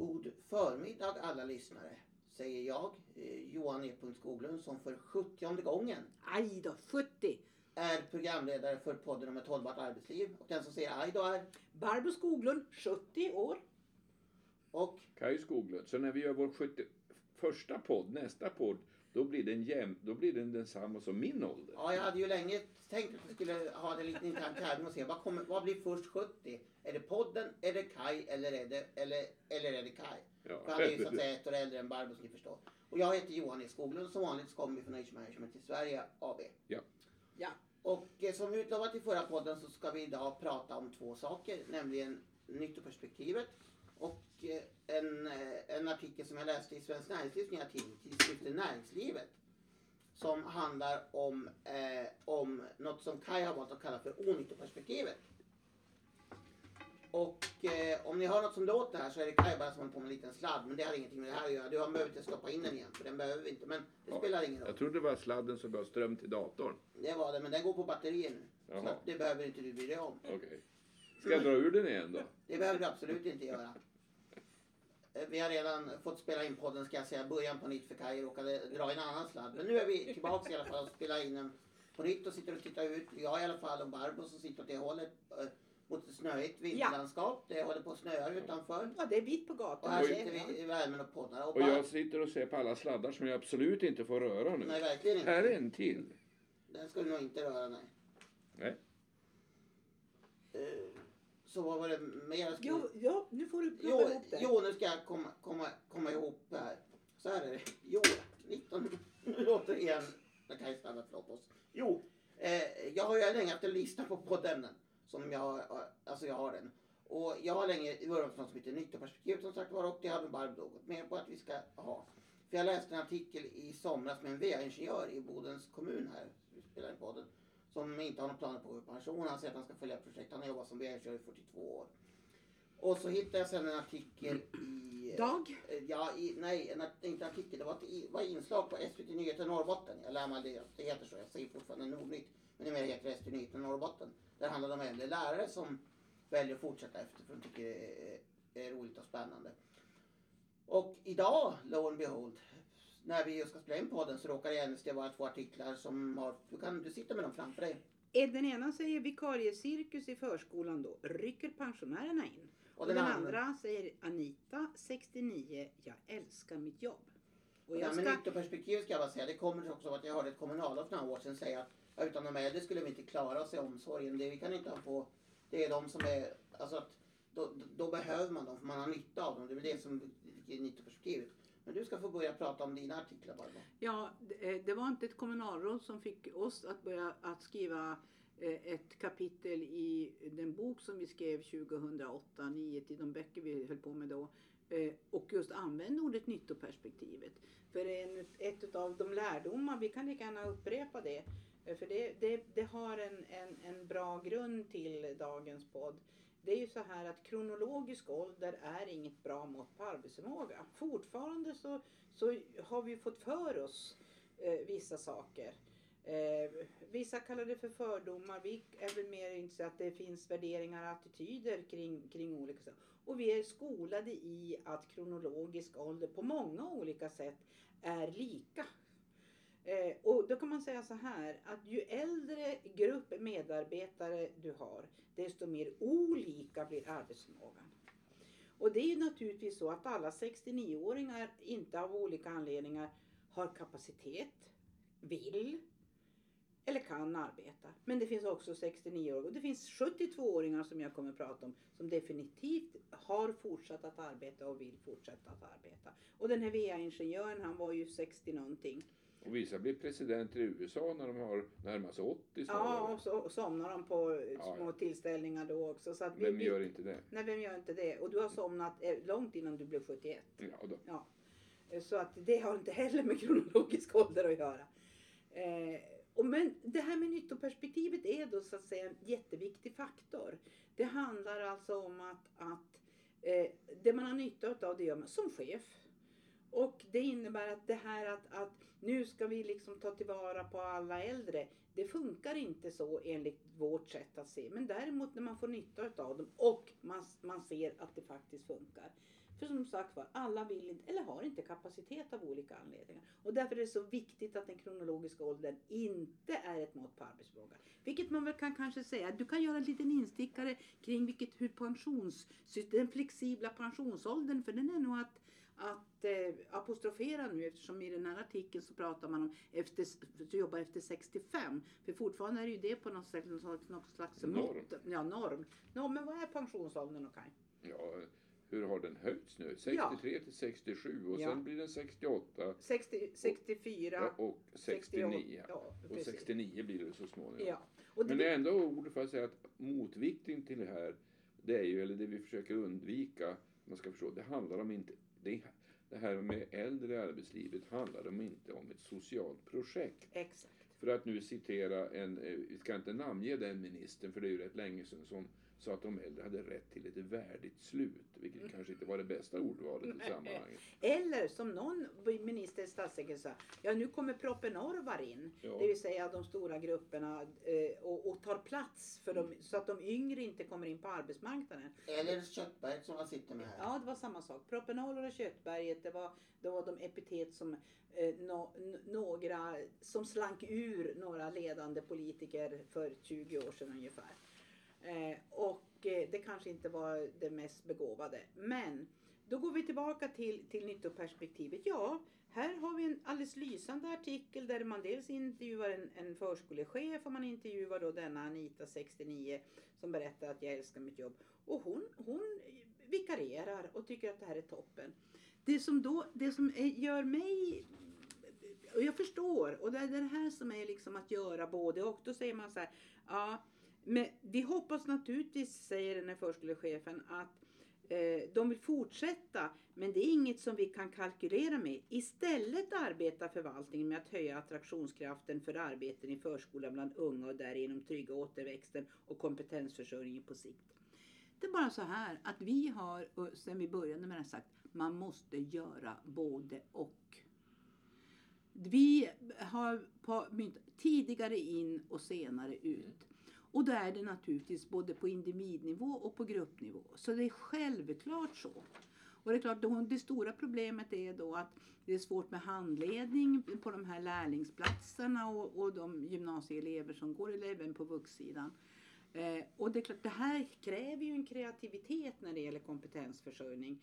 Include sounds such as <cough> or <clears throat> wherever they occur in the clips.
God förmiddag alla lyssnare, säger jag, eh, Johan E. Skoglund, som för 70 gången Aj då, 70! är programledare för podden om ett hållbart arbetsliv. Och den som säger aj då är... Barbro Skoglund, 70 år. Och Kaj Skoglund. Så när vi gör vår 70, första podd, nästa podd, då blir den, jäm, då blir den densamma som min ålder. ja, jag hade ju länge tänkt att vi skulle ha det lite intern tävling och se vad, kommer, vad blir först 70? Är det podden, är det Kaj eller är det, eller, eller är det Kaj? Ja. För han är ju så att säga ett år äldre än Barbro som ni förstår. Och jag heter Johan E. Skoglund som vanligt så kommer vi från Age Management i Sverige AB. Ja. Ja. Och eh, som utlovat i förra podden så ska vi idag prata om två saker, nämligen nyttoperspektivet och en, eh, en artikel som jag läste i Svenskt Näringslivs nya tidning, Näringslivet. Som handlar om, eh, om något som Kaj har valt att kalla för onyttoperspektivet. Och eh, om ni hör något som låter här så är det Kaj bara som håller på med en liten sladd. Men det har ingenting med det här att göra. Du har behöver inte stoppa in den igen för den behöver vi inte. Men det Ja, spelar ingen roll. Jag trodde det var sladden som gav ström till datorn. Det var det, men den går på batterier nu. Så Jaha. att det behöver inte du bry dig om. Okej. Ska jag dra ur den igen då? Det behöver du absolut inte göra. Eh, Vi har redan fått spela in podden ska jag säga, början på nytt för Kaj råkade dra en annan sladd. Men nu är vi tillbaka i alla fall och spelar in den på nytt och sitter och tittar ut. Jag i alla fall och Barbro som sitter åt det hållet eh, mot ett snöigt vinterlandskap. Det håller på att snöa utanför. Ja, det är vitt på Och gatan. här Oj. sitter vi i värmen och poddar. Och Och jag sitter och ser på alla sladdar som jag absolut inte får röra nu. Nej, verkligen inte. Här är en till. Den ska du nog inte röra, nej. Nej. Eh, Så vad var det mer jag skulle... Jo, ja, nu får du plocka Jo, ihop det. jo, nu ska jag komma, komma, komma ihop det här. Så här är det. Jo, 19... Nu låter det igen. Det kan ju stanna, förlåt oss. Jo, eh, jag har ju länge haft en lista på poddämnen. Som jag, alltså jag har den. Och jag har länge vurmat för något som heter nyttoperspektivet som sagt var. Och det väl Barbro gått med på att vi ska ha. För jag läste en artikel i somras med en VA-ingenjör i Bodens kommun här. Vi spelar in podden. Som inte har några planer på att gå i pension. Han säger att han ska följa projekt. Han har jobbat som VA-ingenjör i 42 år. Och så hittade jag sen en artikel i... Dag? Eh, Ja, i, nej, en, inte artikel. Det var ett var inslag på SVT Nyheter Norrbotten. Jag lär mig det. Det heter så. Jag säger fortfarande Nordnytt. Men det mer heter SVT Nyheter Norrbotten. Där handlar det om äldre lärare som väljer att fortsätta efter för de tycker det är, är roligt och spännande. Och idag, lo and behold, när vi just ska spela in podden så råkar det endast vara två artiklar som har... Du, kan, du sitter med dem framför dig. Den ena säger vikariecirkus i förskolan då. Rycker pensionärerna in. Och den, andra säger Anita, 69, jag älskar mitt jobb. Och Ja, jag ska... nyttoperspektiv ska jag bara säga. Det kommer också av att jag hörde ett kommunalråd för några år sedan säga att utan de äldre skulle vi inte klara oss i omsorgen. Det vi kan inte ha på, det är de som är, alltså att då, då behöver man dem för man har nytta av dem. Det är väl det som är nyttoperspektivet. Men du ska få börja prata om dina artiklar Barbro. Ja, det, eh, var inte ett kommunalråd som fick oss att börja att skriva Eh, ett kapitel i den bok som vi skrev 2008, nio till de böcker vi höll på med då. Eh, och just använde ordet nyttoperspektivet. För en, ett av de lärdomar, vi kan lika gärna upprepa det. Eh, för det, det, det har en, en, en bra grund till dagens podd. Det är ju så här att kronologisk ålder är inget bra mått på arbetsförmåga. Fortfarande så, så har vi fått för oss eh, vissa saker. Eh, vissa kallar det för fördomar. Vi är väl mer intresserade att det finns värderingar och attityder kring, kring olika saker. Och vi är skolade i att kronologisk ålder på många olika sätt är lika. Eh, och då kan man säga så här att ju äldre grupp medarbetare du har desto mer olika blir arbetsförmågan. Och det är ju naturligtvis så att alla 69-åringar inte av olika anledningar har kapacitet, vill eller kan arbeta. Men det finns också 69-åringar och det finns 72-åringar som jag kommer att prata om som definitivt har fortsatt att arbeta och vill fortsätta att arbeta. Och den här VA-ingenjören han var ju 60 någonting. Och vissa blir presidenter i USA när de har närmast 80 Ja, snarare. och så somnar de på Ja, små ja. tillställningar då också. Så att Vem vi- gör inte det? Nej, vem gör inte det? Och du har somnat eh, långt innan du blev 71. Ja, då. Ja. Så att det har inte heller med kronologisk ålder att göra. Eh, men det här med nyttoperspektivet är då så att säga en jätteviktig faktor. Det handlar alltså om att, att eh, det man har nytta av det gör man som chef. Och det innebär att det här att, att nu ska vi liksom ta tillvara på alla äldre. Det funkar inte så enligt vårt sätt att se. Men däremot när man får nytta av dem och man, man ser att det faktiskt funkar. För som sagt var, alla vill inte, eller har inte kapacitet av olika anledningar. Och därför är det så viktigt att den kronologiska åldern inte är ett mått på arbetsförmåga. Vilket man väl kan kanske säga, du kan göra en liten instickare kring vilket, hur pensions, den flexibla pensionsåldern, för den är nog att att eh, apostrofera nu eftersom i den här artikeln så pratar man om efter, jobba efter 65. För fortfarande är det ju det på något sätt något, slags Norm. mått. Ja, norm. Nå, men vad är pensionsåldern och Kaj? Ja, hur har den höjts nu? 63 till 67 och Ja. sen blir den 68 60, 64, ja, och 69. 68. Ja, Och precis. 69 blir det så småningom. Ja. Och Men det, det är ändå ord för att säga att motvikten till det här, det är ju, eller det vi försöker undvika, man ska förstå, det handlar om inte, det, det här med äldre i arbetslivet handlar om inte om ett socialt projekt. exakt. För att nu citera en, eh, vi ska inte namnge den ministern för det är ju rätt länge sedan som sa att de äldre hade rätt till ett värdigt slut, vilket Mm. kanske inte var det bästa ordvalet i sammanhanget. Eller som någon minister, statssekreterare sa, ja nu kommer propenorvar in. Ja. Det vill säga de stora grupperna eh, och, och tar plats för dem, så att de yngre inte kommer in på arbetsmarknaden. Eller köttberget som man sitter med här. Ja, det var samma sak. Propenolor och Köttberget, det var, det var de epitet som eh, nå- n- några, som slank ur några ledande politiker för 20 år sedan ungefär. Eh, och eh, det kanske inte var det mest begåvade. Men då går vi tillbaka till, till nyttoperspektivet. Ja, här har vi en alldeles lysande artikel där man dels intervjuar en, en förskolechef och man intervjuar då denna Anita 69 som berättar att jag älskar mitt jobb. Och hon, hon vikarierar och tycker att det här är toppen. Det som, då, det som gör mig och jag förstår och det är det här som är liksom att göra både och. Då säger man så här, ja, men vi hoppas naturligtvis, säger den här förskolechefen, att eh, de vill fortsätta, men det är inget som vi kan kalkylera med. Istället arbetar förvaltningen med att höja attraktionskraften för arbeten i förskolan bland unga och därigenom trygga återväxten och kompetensförsörjningen på sikt. Det är bara så här att vi har, sedan sen vi började med det här sagt, man måste göra både och. Vi har på, tidigare in och senare ut. Och då är det naturligtvis både på individnivå och på gruppnivå. Så det är självklart så. Och det är klart, det stora problemet är då att det är svårt med handledning på de här lärlingsplatserna och, och de gymnasieelever som går, eller även på vuxsidan. Eh, och det är klart, det här kräver ju en kreativitet när det gäller kompetensförsörjning.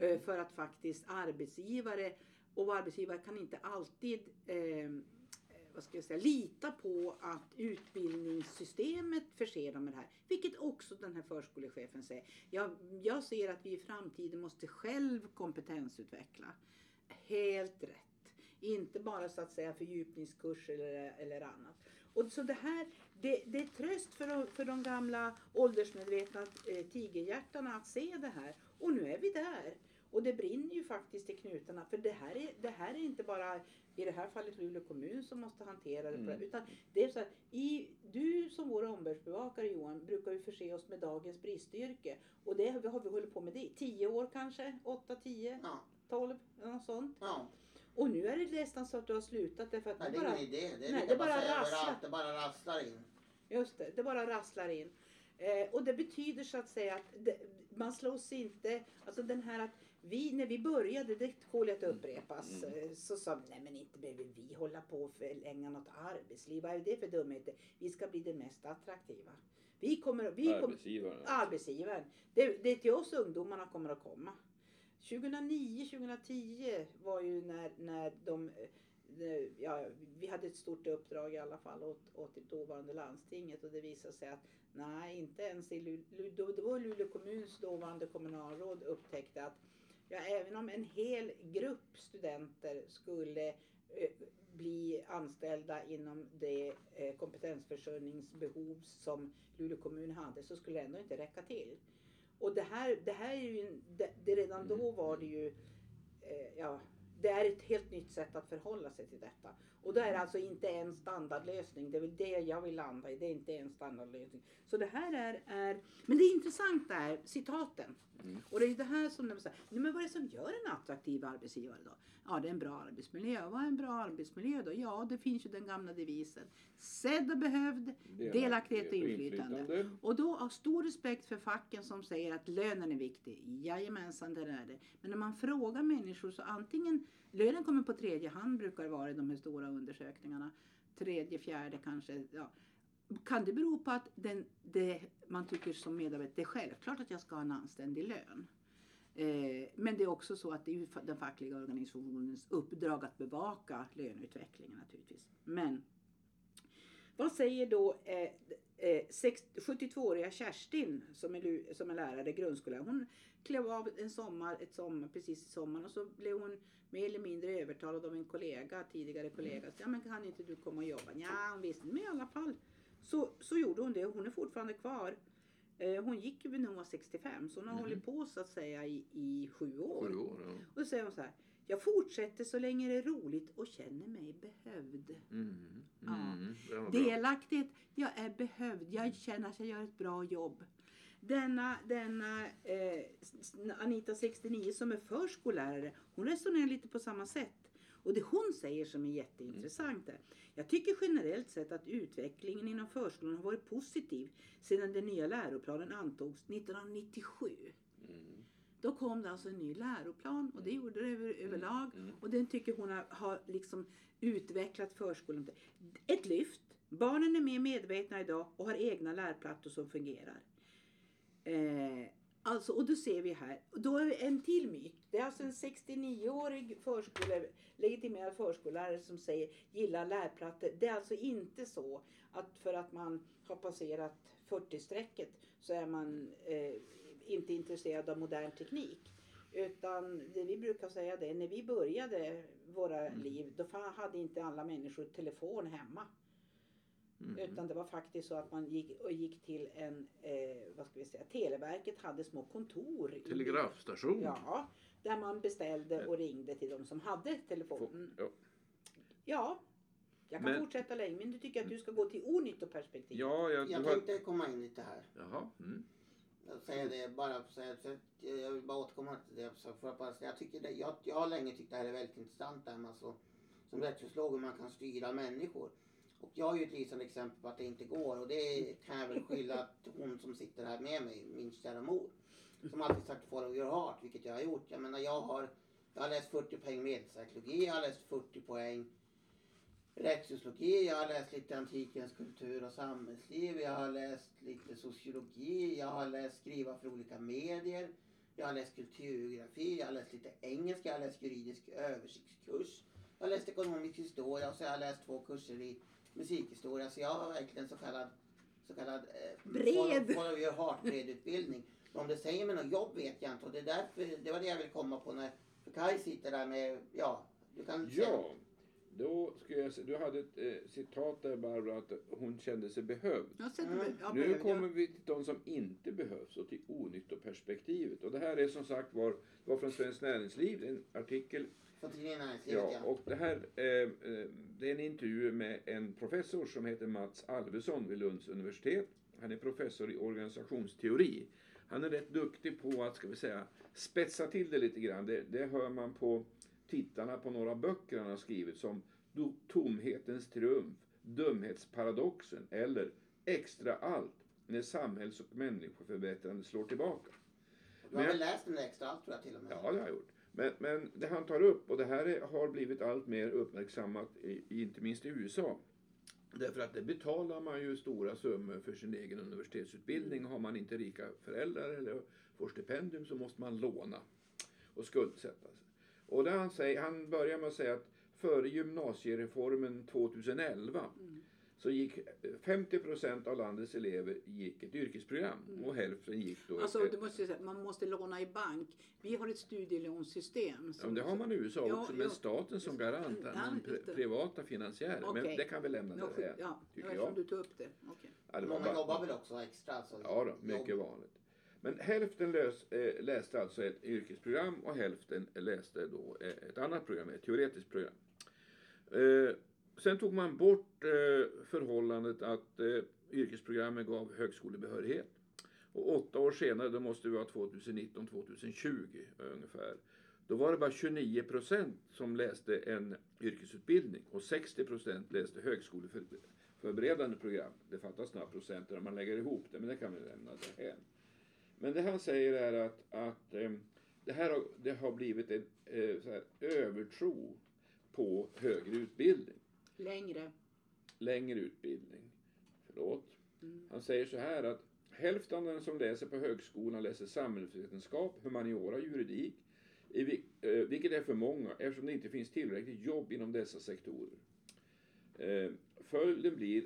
Eh, för att faktiskt arbetsgivare, och arbetsgivare kan inte alltid eh, vad ska jag säga, lita på att utbildningssystemet förser dem med det här. Vilket också den här förskolechefen säger. Jag, jag ser att vi i framtiden måste själv kompetensutveckla. Helt rätt. Inte bara så att säga fördjupningskurser eller, eller annat. Och så det här, det, det är tröst för de, för de gamla åldersmedvetna eh, tigerhjärtarna att se det här. Och nu är vi där. Och det brinner ju faktiskt i knutarna. För det här är, det här är inte bara i det här fallet Luleå kommun som måste hantera det. Mm. Utan det är så här, i, du som vår omvärldsbevakare Johan brukar ju förse oss med dagens bristyrke. Och det har vi, har vi hållit på med det i 10 år kanske, 8, 10, Ja, 12, något sånt. ja. Och nu är det nästan så att du har slutat därför att Nej, det det är bara, ingen idé. Det är Nej, det bara rasslar. Det bara rasslar in. Just det, det bara rasslar in. Eh, och det betyder så att säga att det, man slås inte, alltså den här att vi, när vi började, det tål att upprepas, Mm. eh, så sa vi, nej men inte behöver vi hålla på och förlänga något arbetsliv, vad är det för dumheter? Vi ska bli det mest attraktiva. Vi kommer, vi Arbetsgivaren. arbetsgivaren. Det, det är till oss ungdomarna kommer att komma. 2009, 2010 var ju när, när de, eh, ja, vi hade ett stort uppdrag i alla fall åt, åt det dåvarande landstinget och det visade sig att nej, inte ens i Luleå, då var Luleå kommuns dåvarande kommunalråd upptäckte att ja, även om en hel grupp studenter skulle eh, bli anställda inom det eh, kompetensförsörjningsbehov som Luleå kommun hade så skulle det ändå inte räcka till. Och det här, det här är ju, det, det redan då var det ju, eh, ja, det är ett helt nytt sätt att förhålla sig till detta. Och då är det alltså inte en standardlösning. Det är väl det jag vill landa i. Det är inte en standardlösning. Så det här är, är men det intressanta är citaten. Mm. Och det är det här som de säger, men vad är det som gör en attraktiv arbetsgivare då? Ja, det är en bra arbetsmiljö. Vad är en bra arbetsmiljö då? Ja, det finns ju den gamla devisen. Sedd och behövd, delaktighet och inflytande. Och då har stor respekt för facken som säger att lönen är viktig. Jajamensan, det är det. Men när man frågar människor så antingen lönen kommer på tredje hand brukar det vara i de här stora undersökningarna. Tredje, fjärde kanske. Ja. Kan det bero på att den, det, man tycker som medarbetare, det är självklart att jag ska ha en anständig lön. Eh, men det är också så att det är den fackliga organisationens uppdrag att bevaka löneutvecklingen naturligtvis. Men vad säger då eh, 72-åriga eh, Kerstin som är, som är lärare i grundskolan? Hon klev av en sommar, ett sommar, precis i sommaren och så blev hon mer eller mindre övertalad av en kollega, tidigare kollega. Så, ja men kan inte du komma och jobba? Ja, hon visste men i alla fall. Så, så gjorde hon det och hon är fortfarande kvar. Eh, hon gick ju när hon var 65 så hon har Mhm. hållit på så att säga i, i sju år. Sju år, ja. Och då säger hon så här. Jag fortsätter så länge det är roligt och känner mig behövd. Mm. Ja. Mm. Bra. Delaktighet. Jag är behövd. Jag känner att jag gör ett bra jobb. Denna, denna eh, Anita 69 som är förskollärare, hon resonerar lite på samma sätt. Och det hon säger som är jätteintressant är, jag tycker generellt sett att utvecklingen inom förskolan har varit positiv sedan den nya läroplanen antogs 1997. Mm. Då kom det alltså en ny läroplan och det gjorde det över, överlag. Mm. Och den tycker hon har, har liksom utvecklat förskolan. Ett lyft. Barnen är mer medvetna idag och har egna lärplattor som fungerar. Eh, alltså, och då ser vi här, då är en till myt. Det är alltså en 69-årig förskole, legitimerad förskollärare som säger gillar lärplattor. Det är alltså inte så att för att man har passerat 40-strecket så är man eh, inte intresserad av modern teknik. Utan det vi brukar säga det, när vi började våra liv, då hade inte alla människor telefon hemma. Mm. Utan det var faktiskt så att man gick, och gick till en, eh, vad ska vi säga, Televerket hade små kontor. i- Telegrafstation. Ja, där man beställde och ringde till de som hade telefon. Ja. Ja, jag kan Men- fortsätta länge men du tycker att du ska gå till onyttoperspektiv. Ja, jag, Jag du har... tänkte komma in lite här. Jaha. Mm. Jag säger det bara för att jag vill bara återkomma till det. Så för att bara säga, jag, tycker det, jag, jag har länge tyckt det här är väldigt intressant. Där man så, som rättssociolog hur man kan styra människor. Och jag har ju ett lysande exempel på att det inte går. Och det kan jag väl skylla till hon som sitter här med mig, min kära mor. Som alltid sagt follow your heart, vilket jag har gjort. Jag menar jag har, jag har läst 40 poäng medelpsykologi, jag har läst 40 poäng rättssociologi, jag har läst lite antikens kultur och samhällsliv, jag har läst lite sociologi, jag har läst skriva för olika medier, jag har läst kulturgeografi, jag har läst lite engelska, jag har läst juridisk översiktskurs, jag har läst ekonomisk historia och så har jag läst två kurser i musikhistoria. Så jag har verkligen så kallad, så kallad eh, Bred. follow, your heart bred utbildning. Men om det säger mig något jobb vet jag inte och det är därför, det var det jag vill komma på när för Kaj sitter där med, ja, du kan säga- Ja, då ska jag. Du hade ett eh, citat där Barbara att hon kände sig behövd. Mm. Nu kommer vi till de som inte behövs och till onyttoperspektivet. Och det här är som sagt var, var från Svenskt Näringsliv, en artikel. Näringslivet Ja, och det här eh, eh, det är en intervju med en professor som heter Mats Alvesson vid Lunds universitet. Han är professor i organisationsteori. Han är rätt duktig på att, ska vi säga, spetsa till det lite grann. Det, det hör man på titlarna på några böcker han har skrivit som Tomhetens triumf, Dumhetsparadoxen eller Extra allt, när samhälls och människoförbättrande slår tillbaka. Du har väl läst den där extra allt tror jag till och med? Ja, det har jag gjort. Men, men det han tar upp, och det här är, har blivit allt mer uppmärksammat, i, inte minst i USA. Därför att det betalar man ju stora summor för sin egen universitetsutbildning. Har man inte rika föräldrar eller får stipendium så måste man låna och skuldsätta sig. Och det han, säger, han börjar med att säga att före gymnasiereformen 2011 så gick eh, 50 procent av landets elever gick ett yrkesprogram och hälften gick då Alltså, ett, du måste säga, man måste låna i bank. Vi har ett studielånssystem. Ja, men det har man i USA Ja, också, ja. men staten som garant, men pri- privata finansiärer. Men Okej. det kan vi lämna Ja, där ja, tycker jag. du tog upp det. Okej. Ja, det Många bara- jobbar väl också extra? Alltså, Ja, då, mycket jobb. vanligt. Men hälften lös, eh, läste alltså ett yrkesprogram och hälften läste då eh, ett annat program, ett teoretiskt program. Eh, sen tog man bort eh, förhållandet att eh, yrkesprogrammen gav högskolebehörighet. Och åtta år senare, då måste vi vara 2019-2020 eh, ungefär, då var det bara 29 procent som läste en yrkesutbildning och 60 procent läste högskoleförberedande program. Det fattas några procent när man lägger ihop det, men det kan vi lämna därhän. Men det han säger är att, att eh, det här har, det har blivit en eh, så här, övertro på högre utbildning. Längre. Längre utbildning. Förlåt. Mm. Han säger så här att hälften av den som läser på högskolan läser samhällsvetenskap, humaniora, juridik, eh, vilket är för många eftersom det inte finns tillräckligt jobb inom dessa sektorer. Eh, följden blir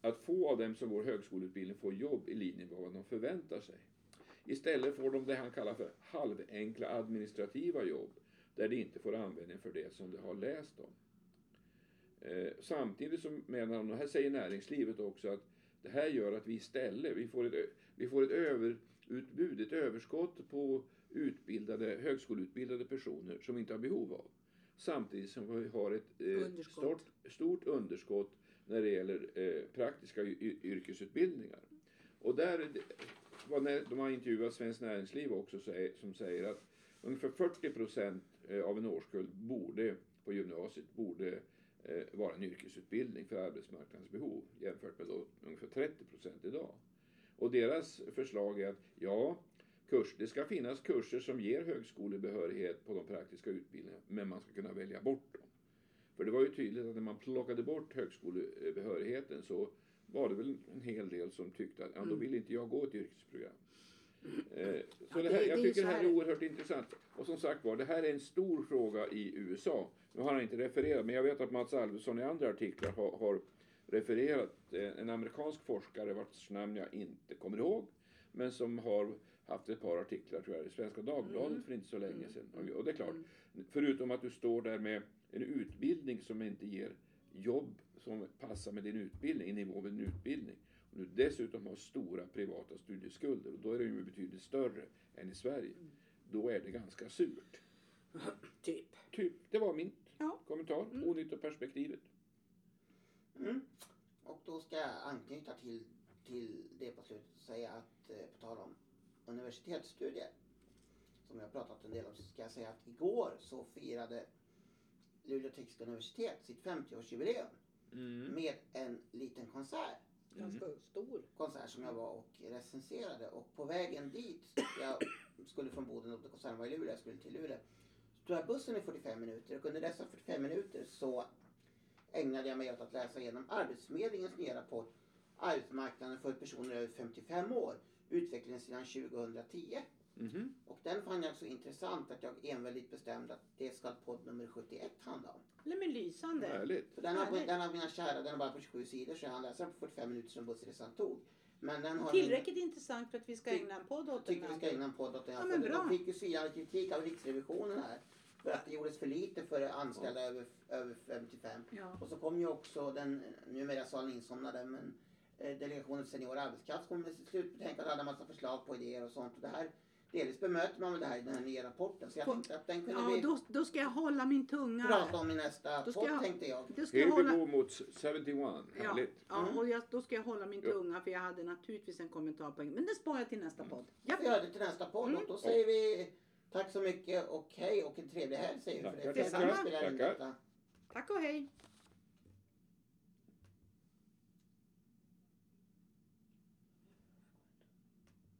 att få av dem som går högskoleutbildning får jobb i linje med vad de förväntar sig. Istället får de det han kallar för halvenkla administrativa jobb där de inte får användning för det som de har läst om. Eh, samtidigt som menar han, och här säger näringslivet också att det här gör att vi istället vi får ett, vi får ett överutbud, ett överskott på utbildade, högskoleutbildade personer som vi inte har behov av. Samtidigt som vi har ett eh, Underskott. stort, stort underskott när det gäller eh, praktiska yrkesutbildningar. Och där, när de har intervjuat Svenskt Näringsliv också som säger att ungefär 40 procent eh, av en årskull borde, på gymnasiet borde vara en yrkesutbildning för arbetsmarknadens behov jämfört med då ungefär 30 procent idag. Och deras förslag är att ja, kurs, det ska finnas kurser som ger högskolebehörighet på de praktiska utbildningarna, men man ska kunna välja bort dem. För det var ju tydligt att när man plockade bort högskolebehörigheten så var det väl en hel del som tyckte att ja, då Mm. vill inte jag gå ett yrkesprogram. Eh, så det här, jag tycker det här är oerhört intressant. Och som sagt var, det här är en stor fråga i USA. Nu har han inte refererat, men jag vet att Mats Alvesson i andra artiklar har, har refererat eh, en amerikansk forskare vars namn jag inte kommer ihåg, men som har haft ett par artiklar tror jag, i Svenska Dagbladet Mm. för inte så länge Mm. sedan. Och- det är klart, Mm. förutom att du står där med en utbildning som inte ger jobb som passar med din utbildning, i nivå med din utbildning. Och du dessutom har stora privata studieskulder, och då är det ju betydligt större än i Sverige. Mm. Då är det ganska surt. <clears throat> Typ. Typ, det var min Ja. kommentar. Mm. Onyttoperspektivet. Mm. Och då ska jag anknyta till, till det på slutet och säga att eh, på tal om universitetsstudier som jag har pratat en del om så ska jag säga att igår så firade Luleå tekniska universitet sitt 50-årsjubileum Mm. med en liten konsert. Ganska stor. Konsert som jag var och recenserade och på vägen dit, jag skulle från Boden upp till konserten var i Luleå, jag skulle till Luleå. Så tog jag bussen i 45 minuter och under dessa 45 minuter så ägnade jag mig åt att läsa igenom Arbetsförmedlingens nya rapport Arbetsmarknaden för personer över 55 år, utvecklingen sedan 2010. Mhm. Och den fann jag så intressant att jag enväldigt bestämde att det ska podd nummer 71 handla om. Nej men lysande. Härligt. För den har, Härligt. den har mina kära, den har bara på 27 sidor så jag hann läsa den på 45 minuter som bussresan tog. Men den har Tillräckligt intressant för att vi ska ägna en podd åt Jag tycker den. vi ska ägna en podd åt den. Ja, men bra. De fick ju svidande kritik av Riksrevisionen här. För att det gjordes för lite för anställda över, över 55. Ja. Och så kom ju också den, numera salen insomnade, men eh, Delegationen för senior arbetskraft kom med sitt slutbetänkande och hade en massa förslag på idéer och sånt. Och det här, delvis bemöter man med det här i den här nya rapporten. Så jag tänkte att den kunde Ja, vi då, då ska jag hålla min tunga. prata om i nästa Då ska podd jag- tänkte jag. Då ska jag Here we hålla... go mot 71. Ja, Härligt. ja Mm. och jag, då ska jag hålla min Ja. tunga för jag hade naturligtvis en kommentar på Men det sparar jag till nästa podd. Ja. Vi gör det till nästa podd Mm. och då säger vi tack så mycket och hej och en trevlig helg säger vi. För det Tackar, tackar. Tack och hej.